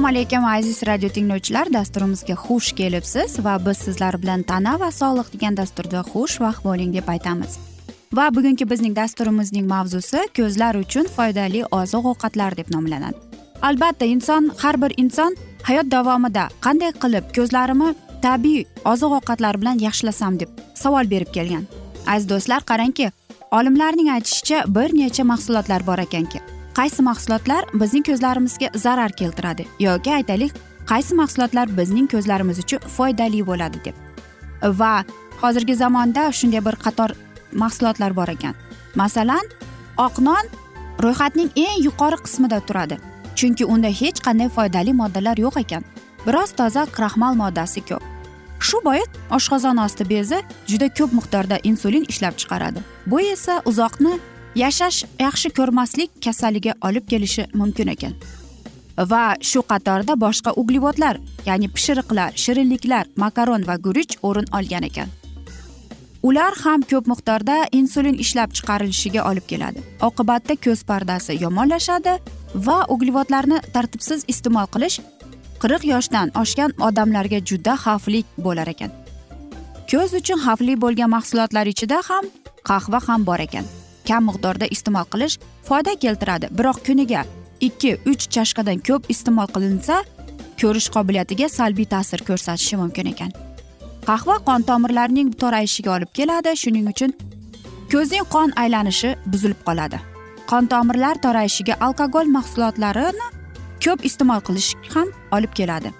assalomu alaykum aziz radio tinglovchilar. Dasturimizga xush kelibsiz va biz sizlar bilan tana va sog'liq degan dasturda xushvaqt bo'ling deb aytamiz. Va bugungi bizning dasturimizning mavzusi ko'zlar uchun foydali oziq ovqatlar deb nomlanadi. Albatta inson har bir inson hayot davomida qanday qilib ko'zlarimni tabiiy oziq ovqatlar bilan yaxshilasam deb savol berib kelgan. Aziz do'stlar qarangki olimlarning aytishicha bir necha mahsulotlar bor ekanki qaysi mahsulotlar bizning ko'zlarimizga zarar keltiradi yoki aytaylik qaysi mahsulotlar bizning ko'zlarimiz uchun foydali bo'ladi deb. Va hozirgi zamonda shunday bir qator mahsulotlar bor ekan. Masalan oq non ro'yxatning eng yuqori qismida turadi chunki unda hech qanday foydali moddalar yo'q ekan. Biroz toza kraxmal moddasi ko'p. Shu bois oshqozon osti bezi juda ko'p miqdorda insulin ishlab chiqaradi. Bu esa uzoqni yashash yaxshi ko'rmaslik kasaliga olib kelishi mumkin ekan. Va shu qatorda boshqa uglevodlar ya'ni pishiriqlar shirinliklar makaron va guruch o'rin olgan ekan. Ular ham ko'p miqdorda insulin ishlab chiqarilishiga olib keladi. Oqibatda ko'z pardasi yomonlashadi va uglevodlarni tartibsiz iste'mol qilish qirq yoshdan oshgan odamlarga juda xavfli bo'lar ekan. Ko'z uchun xavfli bo'lgan mahsulotlar ichida ham qahva ham bor ekan. Kam miqdorda iste'mol qilish foyda keltiradi biroq kuniga ikki uch chashkadan ko'p iste'mol qilinsa ko'rish qobiliyatiga salbiy ta'sir ko'rsatishi mumkin ekan. Qahva qon tomirlarining torayishiga olib keladi shuning uchun ko'zning qon aylanishi buzilib qoladi. Qon tomirlar torayishiga alkogol mahsulotlarini ko'p iste'mol qilish ham olib keladi.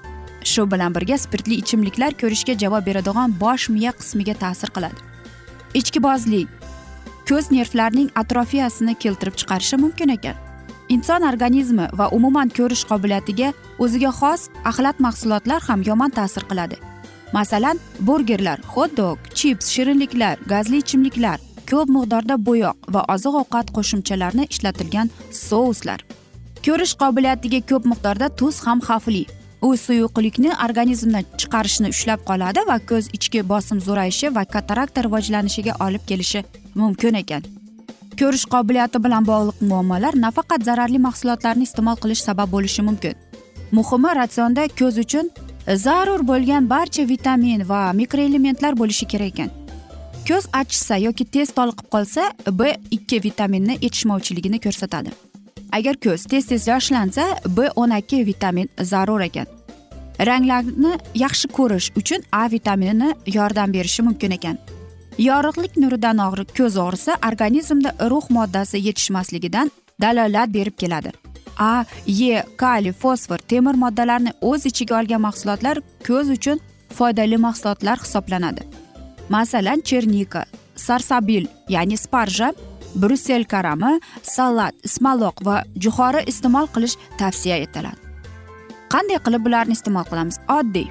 Shu bilan birga spirtli ichimliklar ko'rishga javob beradigan bosh miya qismiga ta'sir qiladi. Ichkibozlik ko'z nervlarining atrofiyasini keltirib chiqarishi mumkin ekan. Inson organizmi va umuman ko'rish qobiliyatiga o'ziga xos axlat mahsulotlar ham yomon ta'sir qiladi. Masalan burgerlar xot dog chips shirinliklar gazli ichimliklar ko'p miqdorda bo'yoq va oziq ovqat qo'shimchalarini ishlatilgan souslar. Ko'rish qobiliyatiga ko'p miqdorda tuz ham xavfli. U suyuqlikni organizmdan chiqarishni ushlab qoladi va ko'z ichki bosim zo'rayishi va katarakta rivojlanishiga olib kelishi mumkin ekan. Ko'rish qobiliyati bilan bog'liq muammolar nafaqat zararli mahsulotlarni iste'mol qilish sabab bo'lishi mumkin. Muhimi ratsionda ko'z uchun zarur bo'lgan barcha vitamin va mikroelementlar bo'lishi kerak ekan. Ko'z achishsa yoki tez toliqib qolsa b ikki vitaminni yetishmovchiligini ko'rsatadi. Agar ko'z tez tez yoshlansa b o'n ikki vitamin zarur ekan. Ranglarni yaxshi ko'rish uchun a vitamini yordam berishi mumkin ekan. Yorug'lik nuridan og'riq ko'z og'risa organizmda rux moddasi yetishmasligidan dalolat berib keladi. A e kaliy fosfor temir moddalarini o'z ichiga olgan mahsulotlar ko'z uchun foydali mahsulotlar hisoblanadi. Masalan chernika sarsabil ya'ni sparja brussel karami salat ismaloq va jo'xori iste'mol qilish tavsiya etiladi. Qanday qilib bularni iste'mol qilamiz? Oddiy.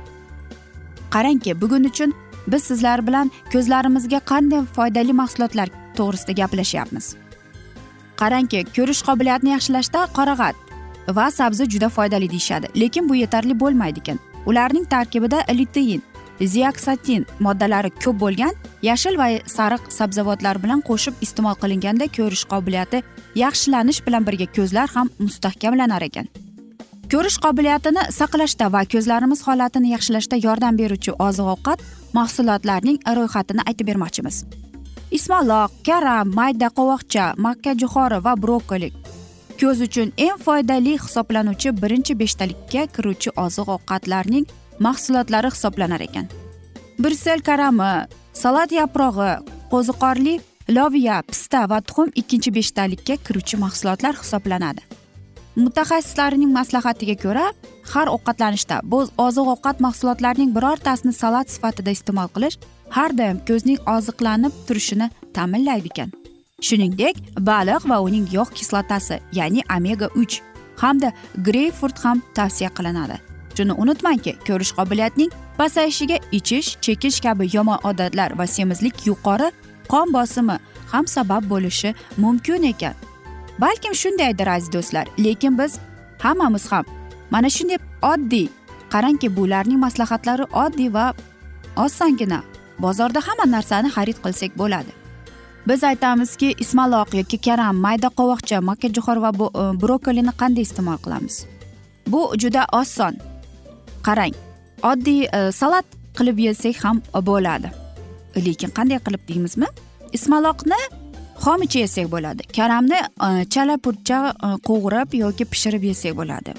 Qarangki bugun uchun biz sizlar bilan ko'zlarimizga qanday foydali mahsulotlar to'g'risida gaplashyapmiz. Qarangki ko'rish qobiliyatini yaxshilashda qorag'at va sabzi juda foydali deyishadi lekin bu yetarli bo'lmaydi ekan. Ularning tarkibida litein ziaksatin moddalari ko'p bo'lgan yashil va sariq sabzavotlar bilan qo'shib iste'mol qilinganda ko'rish qobiliyati yaxshilanish bilan birga ko'zlar ham mustahkamlanar ekan. Ko'rish qobiliyatini saqlashda va ko'zlarimiz holatini yaxshilashda yordam beruvchi oziq ovqat mahsulotlarning ro'yxatini aytib bermoqchimiz. Ismaloq karam mayda qovoqcha makkajo'xori va brokkoli ko'z uchun eng foydali hisoblanuvchi birinchi beshtalikka kiruvchi oziq ovqatlarning mahsulotlari hisoblanar ekan. Brsel karami salat yaprog'i qo'ziqorli loviya pista va tuxum ikkinchi beshtalikka kiruvchi mahsulotlar hisoblanadi. Mutaxassislarning maslahatiga ko'ra har ovqatlanishda bu oziq ovqat mahsulotlarining birortasini salat sifatida iste'mol qilish har doim ko'zning oziqlanib turishini ta'minlaydi ekan. Shuningdek baliq va uning yog' kislotasi ya'ni omega uch hamda greyfurt ham tavsiya qilinadi. Shuni unutmangki ko'rish qobiliyatining pasayishiga ichish chekish kabi yomon odatlar va semizlik yuqori qon bosimi ham sabab bo'lishi mumkin ekan. Balkim shundaydir aziz do'stlar lekin biz hammamiz ham mana shunday oddiy qarangki bularning maslahatlari oddiy va osongina bozorda hamma narsani xarid qilsak bo'ladi. Biz aytamizki ismaloq yoki karam mayda qovoqcha makkajo'xor va e, brokolini qanday iste'mol qilamiz? Bu juda oson qarang. Oddiy e, salat qilib yesak ham bo'ladi. Lekin qanday qilib deymizmi? Ismaloqni xomicha yesak bo'ladi. Karamni e, chala purcha e, qovurib yoki pishirib yesak bo'ladi.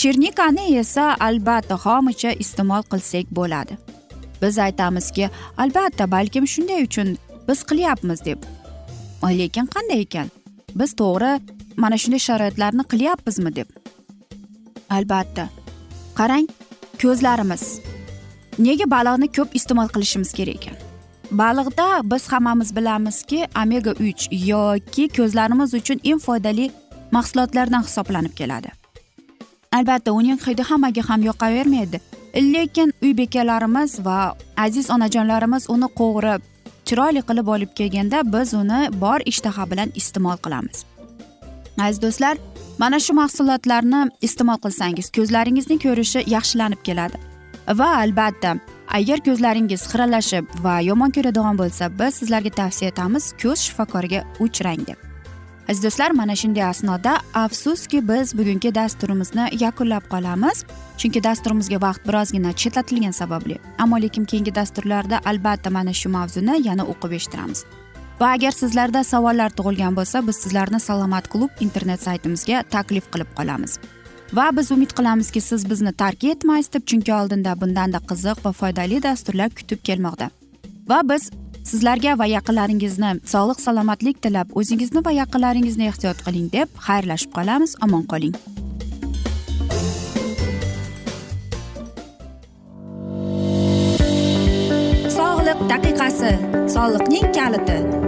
Chernikani esa albatta xomicha iste'mol qilsak bo'ladi. Biz aytamizki albatta balkim shunday uchun biz qilyapmiz deb. Lekin qanday ekan? Biz to'g'ri mana shunday sharoitlarni qilyapmizmi deb. Albatta. Qarang ko'zlarimiz. Nega baliqni ko'p iste'mol qilishimiz kerak ekan? Baliqda biz hammamiz bilamizki omega uch yoki ko'zlarimiz uchun eng foydali mahsulotlardan hisoblanib keladi. Albatta uning hidi hammaga ham yoqavermaydi. Lekin uy bekalarimiz va aziz onajonlarimiz uni qovurib chiroyli qilib olib kelganda biz uni bor ishtaha bilan iste'mol qilamiz. Aziz do'stlar mana shu mahsulotlarni iste'mol qilsangiz ko'zlaringizni ko'rishi yaxshilanib keladi. Va albatta agar ko'zlaringiz xiralashib va yomon ko'radigan bo'lsa biz sizlarga tavsiya etamiz ko'z shifokoriga uchrang deb aziz do'stlar mana shunday asnoda afsuski biz bugungi dasturimizni yakunlab qolamiz. Chunki dasturimizga vaqt birozgina chetlatilgani sababli. Ammo lekin keyingi dasturlarda albatta mana shu mavzuni yana o'qib eshittiramiz. Va agar sizlarda savollar tug'ilgan bo'lsa biz sizlarni salomat klub internet saytimizga taklif qilib qolamiz. Va biz umid qilamizki siz bizni tark etmaysiz deb chunki oldinda bundanda qiziq va foydali dasturlar kutib kelmoqda. Va biz sizlarga va yaqinlaringizni sog'lik salomatlik tilab o'zingizni va yaqinlaringizni ehtiyot qiling deb xayrlashib qolamiz. Omon qoling. Sog'liq daqiqasi. Soliqning kaliti.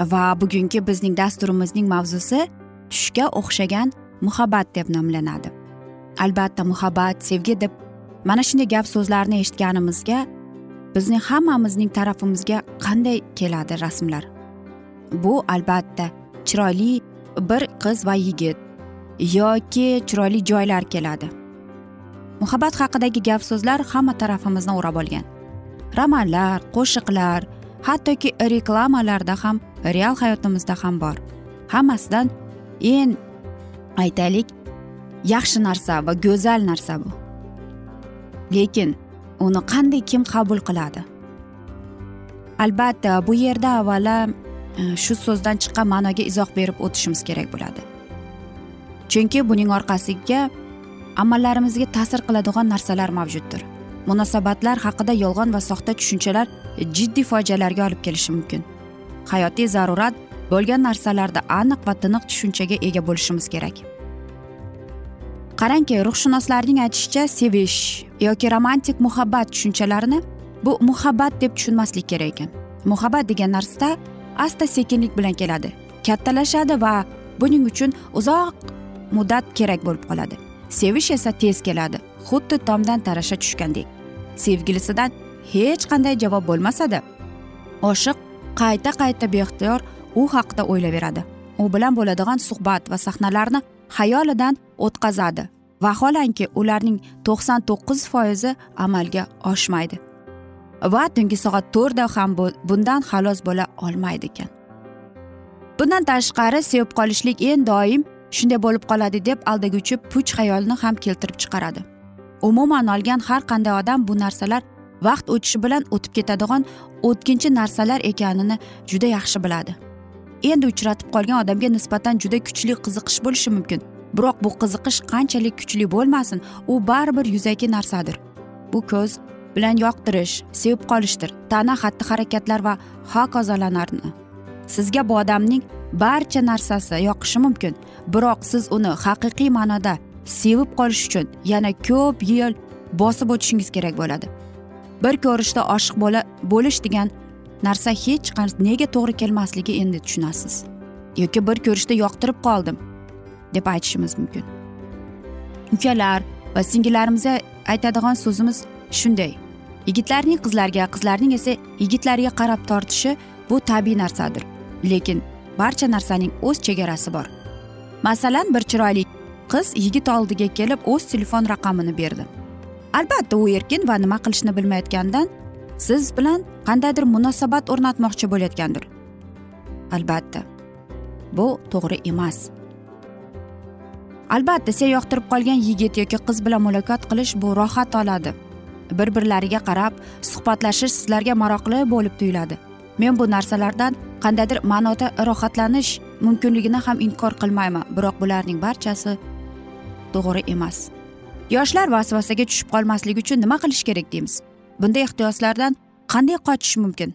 Va bugungi bizning dasturimizning mavzusi tushga o'xshagan muhabbat deb nomlanadi. Albatta muhabbat sevgi deb mana shunday gap so'zlarni eshitganimizga bizning hammamizning tarafimizga qanday keladi rasmlar? Bu albatta chiroyli bir qiz va yigit yoki chiroyli joylar keladi. Muhabbat haqidagi gap so'zlar hamma tarafimizni o'rab olgan. Romanlar qo'shiqlar hattoki reklamalarda ham real hayotimizda ham bor. Hammasidan eng aytaylik yaxshi narsa va go'zal narsa bu. Lekin uni qanday kim qabul qiladi? Albatta bu yerda avvalo e, shu so'zdan chiqqan ma'noga izoh berib o'tishimiz kerak bo'ladi. Chunki buning orqasiga amallarimizga ta'sir qiladigan narsalar mavjuddir. Munosabatlar haqida yolg'on va soxta tushunchalar jiddiy fojialarga olib kelishi mumkin. Hayotiy zarurat bo'lgan narsalarda aniq va tiniq tushunchaga ega bo'lishimiz kerak. Qarangki ruhshunoslarning aytishicha sevish yoki romantik muhabbat tushunchalarini bu muhabbat deb tushunmaslik kerak ekan. Muhabbat degan narsa asta sekinlik bilan keladi kattalashadi va buning uchun uzoq muddat kerak bo'lib qoladi. Sevish esa tez keladi xuddi tomdan tarasha tushgandek. Sevgilisidan hech qanday javob bo'lmasada oshiq qayta qayta beixtiyor u haqida o'ylayveradi u bilan bo'ladigan suhbat va sahnalarni xayolidan o'tkazadi. Vaholanki ularning to'qson to'qqiz foizi amalga oshmaydi. Va tungi soat to'rtda ham bundan xalos bo'la olmaydi ekan. Bundan tashqari sevib qolishlik eng doim shunday bo'lib qoladi deb aldaguvchi puch xayolni ham keltirib chiqaradi. Umuman olgan har qanday odam bu narsalar vaqt o'tishi bilan o'tib ketadigan o'tkinchi narsalar ekanini juda yaxshi biladi. Endi uchratib qolgan odamga nisbatan juda kuchli qiziqish bo'lishi mumkin. Biroq bu qiziqish qanchalik kuchli bo'lmasin u baribir yuzaki narsadir. Bu ko'z bilan yoqtirish sevib qolishdir tana xatti harakatlar va hokazolarni sizga bu odamning barcha narsasi yoqishi mumkin. Biroq siz uni haqiqiy ma'noda sevib qolish uchun yana ko'p yil bosib o'tishingiz kerak bo'ladi. Bir ko'rishda oshiq bo'la bo'lish degan narsa hech nega to'g'ri kelmasligi endi tushunasiz. Yoki bir ko'rishda yoqtirib qoldim deb aytishimiz mumkin. Ukalar va singillarimizga aytadigan so'zimiz shunday. Yigitlarning qizlarga qizlarning esa yigitlarga qarab tortishi bu tabiiy narsadir. Lekin barcha narsaning o'z chegarasi bor. Masalan bir chiroyli qiz yigit oldiga kelib o'z telefon raqamini berdi. Albatta u erkin va nima qilishni bilmayotganidan siz bilan qandaydir munosabat o'rnatmoqchi bo'layotgandir. Albatta bu to'g'ri emas. Albatta sen yoqtirib qolgan yigit yoki qiz bilan muloqot qilish bu rohat oladi. Bir birlariga qarab suhbatlashish sizlarga maroqli bo'lib tuyuladi. Men bu narsalardan qandaydir ma'noda rohatlanish mumkinligini ham inkor qilmayman biroq bularning barchasi to'g'ri emas. Yoshlar vasvasaga tushib qolmasligi uchun nima qilish kerak deymiz? Bunday ehtiyoslardan qanday qochish mumkin?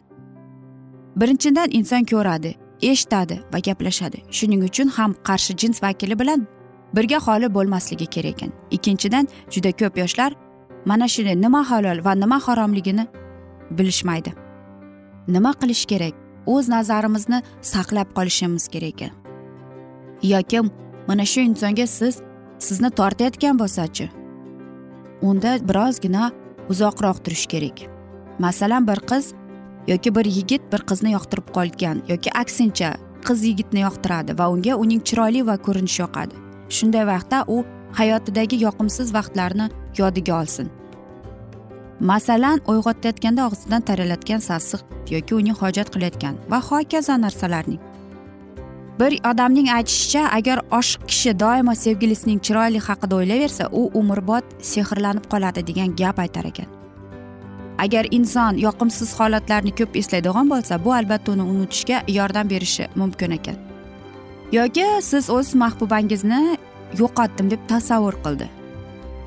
Birinchidan inson ko'radi eshitadi va gaplashadi. Shuning uchun ham qarshi jins vakili bilan birga xoli bo'lmasligi kerak ekan. Ikkinchidan juda ko'p yoshlar mana shuni nima halol va nima haromligini bilishmaydi. Nima qilish kerak? O'z nazarimizni saqlab qolishimiz kerak ekan. Yoki mana shu insonga siz sizni tortayotgan bo'lsachi? Unda birozgina uzoqroq turish kerak. Masalan bir qiz yoki bir yigit bir qizni yoqtirib qolgan yoki aksincha qiz yigitni yoqtiradi va unga uning chiroyli va ko'rinishi yoqadi. Shunday vaqtda u hayotidagi yoqimsiz vaqtlarni yodiga olsin. Masalan uyg'otayotganda og'zidan taralayotgan sassiq yoki uning hojat qilayotgan va hokazo narsalarning bir odamning aytishicha agar oshiq kishi doimo sevgilisining chiroyli haqida o'ylayversa u umrbod sehrlanib qoladi degan gap aytar ekan. Agar inson yoqimsiz holatlarni ko'p eslaydigan bo'lsa bu albatta uni unutishga yordam berishi mumkin ekan. Yoki siz o'z mahbubangizni yo'qotdim deb tasavvur qildi.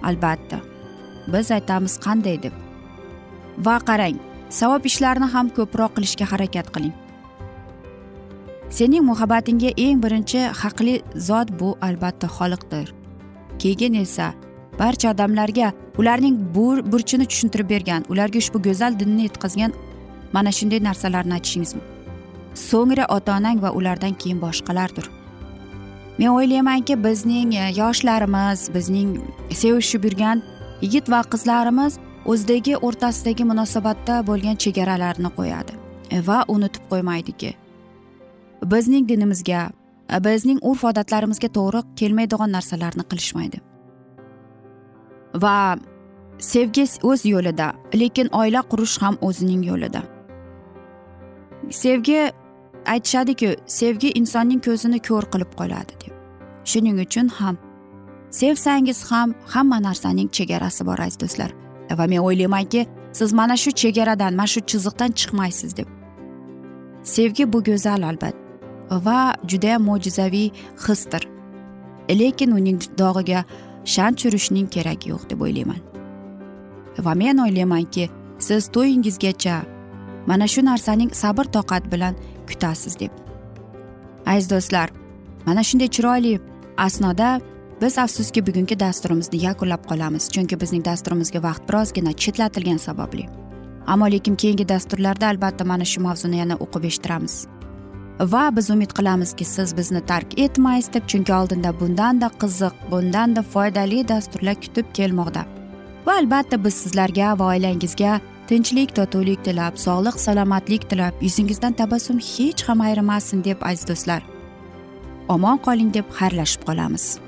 Albatta biz aytamiz qanday deb. Va qarang savob ishlarni ham ko'proq qilishga harakat qiling. Sening muhabbatingga eng birinchi haqli zot bu albatta xoliqdir. Keyin esa barcha odamlarga ularning burchini tushuntirib bergan ularga ushbu go'zal dinni yetkazgan mana shunday narsalarni aytishingiz so'ngra ota onang va ulardan keyin boshqalardir. Men o'ylaymanki bizning e, yoshlarimiz bizning sevishib yurgan yigit va qizlarimiz o'zidagi o'rtasidagi munosabatda bo'lgan chegaralarni qo'yadi e, va unutib qo'ymaydiki. Bizning dinimizga bizning urf odatlarimizga to'g'ri kelmaydigan narsalarni qilishmaydi. Va sevgi o'z yo'lida lekin oila qurish ham o'zining yo'lida. Sevgi aytishadiki sevgi insonning ko'zini ko'r qilib qoladi deb. Shuning uchun ham sevsangiz ham hamma narsaning chegarasi bor aziz do'stlar. Va men o'ylaymanki siz mana shu chegaradan mana shu chiziqdan chiqmaysiz deb. Sevgi bu go'zal albatta. Va judayam mo'jizaviy hisdir. Lekin uning dog'iga shan tushirishning keragi yo'q deb o'ylayman. Va men o'ylaymanki siz to'yingizgacha mana shu narsaning sabr toqat bilan kutasiz deb. Aziz do'stlar mana shunday chiroyli asnoda biz afsuski bugungi dasturimizni yakunlab qolamiz chunki bizning dasturimizga vaqt birozgina chetlatilgani sababli. Ammo lekin keyingi dasturlarda albatta mana shu mavzuni yana o'qib eshittiramiz. Va biz umid qilamizki siz bizni tark etmaysiz deb. Chunki oldinda bundanda qiziq bundanda foydali dasturlar kutib kelmoqda. Va albatta biz sizlarga va oilangizga tinchlik totuvlik tilab sog'lik salomatlik tilab yuzingizdan tabassum hech ham ayrimasin deb aziz do'stlar. Omon qoling deb xayrlashib qolamiz.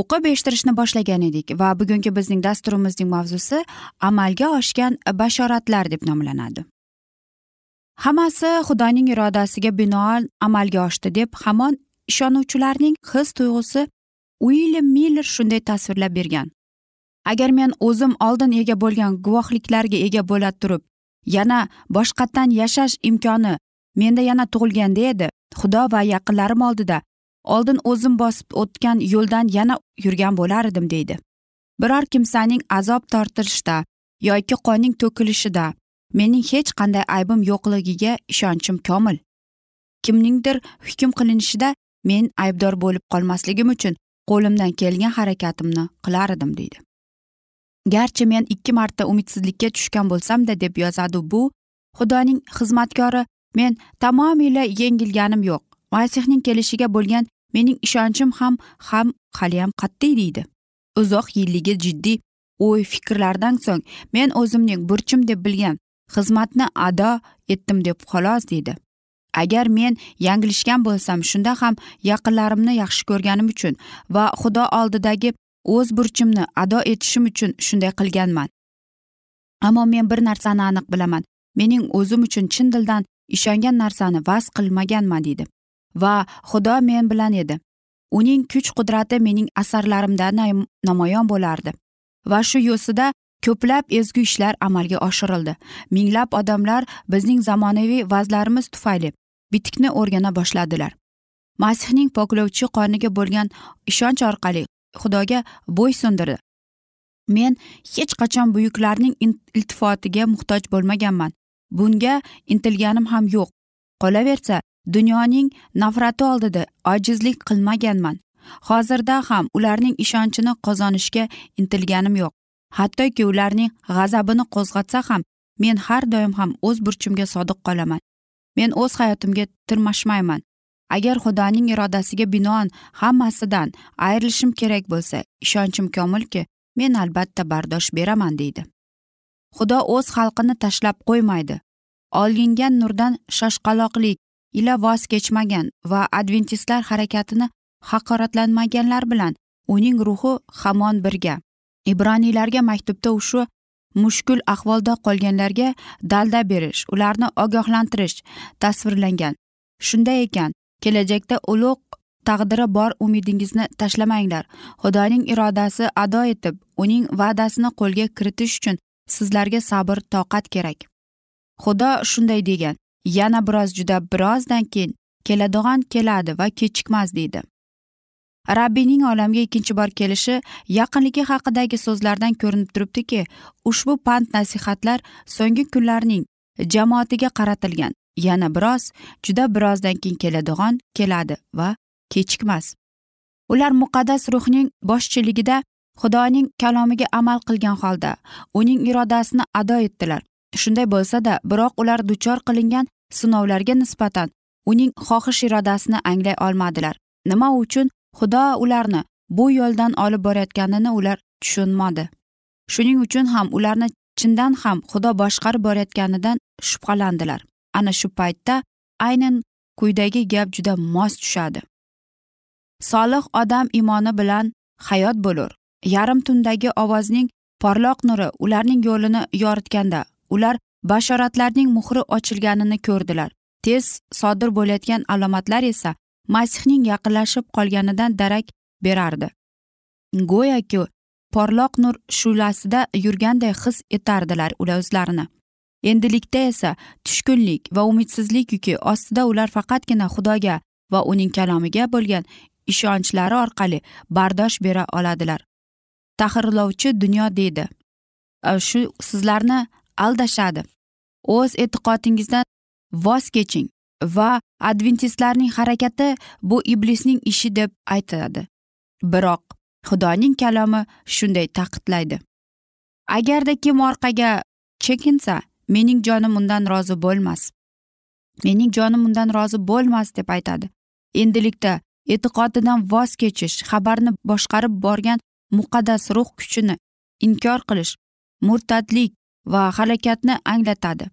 o'qib eshittirishni boshlagan edik va bugungi bizning dasturimizning mavzusi amalga oshgan bashoratlar deb nomlanadi. Hammasi xudoning irodasiga binoan amalga oshdi deb hamon ishonuvchilarning his tuyg'usi uilyam miller shunday tasvirlab bergan. Agar men o'zim oldin ega bo'lgan guvohliklarga ega bo'la turib yana boshqatdan yashash imkoni menda yana tug'ilganda edi xudo va yaqinlarim oldida oldin o'zim bosib o'tgan yo'ldan yana yurgan bo'lar edim deydi. Biror kimsaning azob tortilishda yoki qonning to'kilishida mening hech qanday aybim yo'qligiga ishonchim komil. Kimningdir hukm qilinishida men aybdor bo'lib qolmasligim uchun qo'limdan kelgan harakatimni qilar edim deydi. Garchi men ikki marta umidsizlikka tushgan bo'lsamda deb yozadi bu xudoning xizmatkori men tamomila yengilganim yo'q. Masihning kelishiga bo'lgan mening ishonchim ham ham haliyam qat'iy deydi. Uzoq yilligi jiddiy o'y fikrlardan so'ng men o'zimning burchim deb bilgan xizmatni ado etdim deb xolos deydi. Agar men yanglishgan bo'lsam shunda ham yaqinlarimni yaxshi ko'rganim uchun va xudo oldidagi o'z burchimni ado etishim uchun shunday qilganman. Ammo men bir narsani aniq bilaman. Mening o'zim uchun chin dildan ishongan narsani vaz qilmaganman deydi. Va xudo men bilan edi. Uning kuch qudrati mening asarlarimda namoyon bo'lardi va shu yo'sida ko'plab ezgu ishlar amalga oshirildi. Minglab odamlar bizning zamonaviy vazlarimiz tufayli bitikni o'rgana boshladilar. Masihning poklovchi qoniga bo'lgan ishonch orqali xudoga bo'ysundirdi men hech qachon buyuklarning iltifotiga muhtoj bo'lmaganman. Bunga intilganim ham yo'q. Qolaversa dunyoning nafrati oldida ojizlik qilmaganman. Hozirda ham ularning ishonchini qozonishga intilganim yo'q. Hattoki ularning g'azabini qo'zg'atsa ham men har doim ham o'z burchimga sodiq qolaman. Men o'z hayotimga tirmashmayman. Agar xudoning irodasiga binoan hammasidan ayrilishim kerak bo'lsa ishonchim komilki men albatta bardosh beraman deydi. Xudo o'z xalqini tashlab qo'ymaydi. Olingan nurdan shoshqaloqlik ila voz kechmagan va adventistlar harakatini haqoratlanmaganlar bilan uning ruhi hamon birga. Ibroniylarga maktubda shu mushkul ahvolda qolganlarga dalda berish ularni ogohlantirish tasvirlangan. Shunday ekan kelajakda ulug' taqdiri bor umidingizni tashlamanglar. Xudoning irodasi ado etib uning va'dasini qo'lga kiritish uchun sizlarga sabr toqat kerak. Xudo shunday degan yana biroz juda birozdan keyin keladigan keladi va kechikmas deydi. Rabbiyning olamga ikkinchi bor kelishi yaqinligi haqidagi so'zlardan ko'rinib turibdiki ushbu pand nasihatlar so'nggi kunlarning jamoatiga qaratilgan yana biroz juda birozdan keyin keladigan keladi va kechikmas. Ular muqaddas ruhning boshchiligida xudoning kalomiga amal qilgan holda uning irodasini ado etdilar. Shunday bo'lsada biroq ular duchor qilingan sinovlarga nisbatan uning xohish irodasini anglay olmadilar. Nima uchun? Xudo ularni bu yo'ldan olib borayotganini ular tushunmadi. Shuning uchun ham ularni chindan ham xudo boshqarib borayotganidan shubhalandilar. Ana shu paytda aynan quyidagi gap juda mos tushadi. Solih odam imoni bilan hayot bo'lur. Yarim tundagi ovozning porloq nuri ularning yo'lini yoritganda ular bashoratlarning muhri ochilganini ko'rdilar. Tez sodir bo'layotgan alomatlar esa masihning yaqinlashib qolganidan darak berardi. Go'yoki porloq nur shulasida yurganday his etardilar ular o'zlarini. Endilikda esa tushkunlik va umidsizlik yuki ostida ular faqatgina xudoga va uning kalomiga bo'lgan ishonchlari orqali bardosh bera oladilar. Tahrirlovchi dunyo deydi. Shu sizlarni aldashadi. O'z e'tiqodingizdan voz keching va adventistlarning harakati bu iblisning ishi deb aytadi biroq xudoning kalomi shunday taqidlaydi agarda kim orqaga chekinsa mening jonim undan rozi bo'lmas. Mening jonim undan rozi bo'lmas deb aytadi. Endilikda e'tiqodidan voz kechish xabarni boshqarib borgan muqaddas ruh kuchini inkor qilish murtadlik va halokatni anglatadi.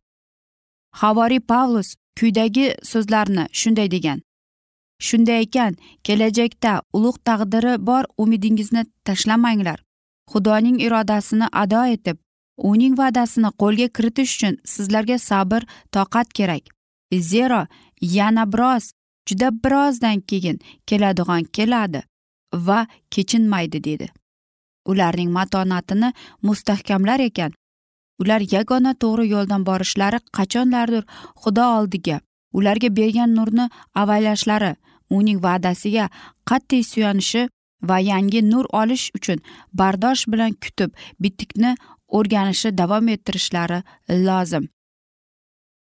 Havoriy pavlus quyidagi so'zlarni shunday degan. Shunday ekan kelajakda ulug' taqdiri bor umidingizni tashlamanglar. Xudoning irodasini ado etib uning va'dasini qo'lga kiritish uchun sizlarga sabr toqat kerak. Zero yana biroz juda birozdan keyin keladigan keladi va kechinmaydi dedi. Ularning matonatini mustahkamlar ekan ular yagona to'g'ri yo'ldan borishlari qachonlardir xudo oldiga ularga bergan nurni avaylashlari uning va'dasiga qat'iy suyanishi va yangi nur olish uchun bardosh bilan kutib bitikni o'rganishni davom ettirishlari lozim.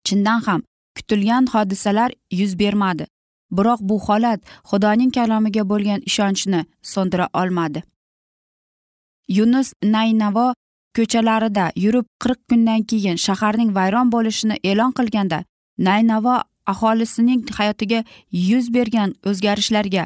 Chindan ham kutilgan hodisalar yuz bermadi biroq bu holat xudoning kalomiga bo'lgan ishonchni so'ndira olmadi. Yunus naynavo ko'chalarida yurib qirq kundan keyin shaharning vayron bo'lishini e'lon qilganda naynavo aholisining hayotiga yuz bergan o'zgarishlarga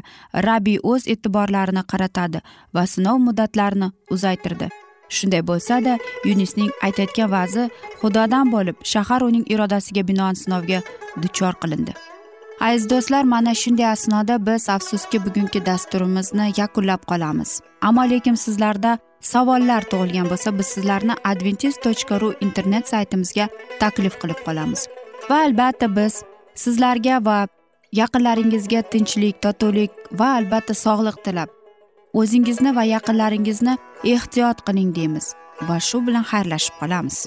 rabbiy o'z e'tiborlarini qaratadi va sinov muddatlarini uzaytirdi. Shunday bo'lsada yunisning aytayotgan va'zi xudodan bo'lib shahar uning irodasiga binoan sinovga duchor qilindi. Aziz do'stlar mana shunday asnoda biz afsuski bugungi dasturimizni yakunlab qolamiz. Ammo lekin sizlarda savollar tug'ilgan bo'lsa biz sizlarni adventis tochka ru internet saytimizga taklif qilib qolamiz. Va albatta biz sizlarga va yaqinlaringizga tinchlik totuvlik va albatta sog'lik tilab o'zingizni va yaqinlaringizni ehtiyot qiling deymiz va shu bilan xayrlashib qolamiz.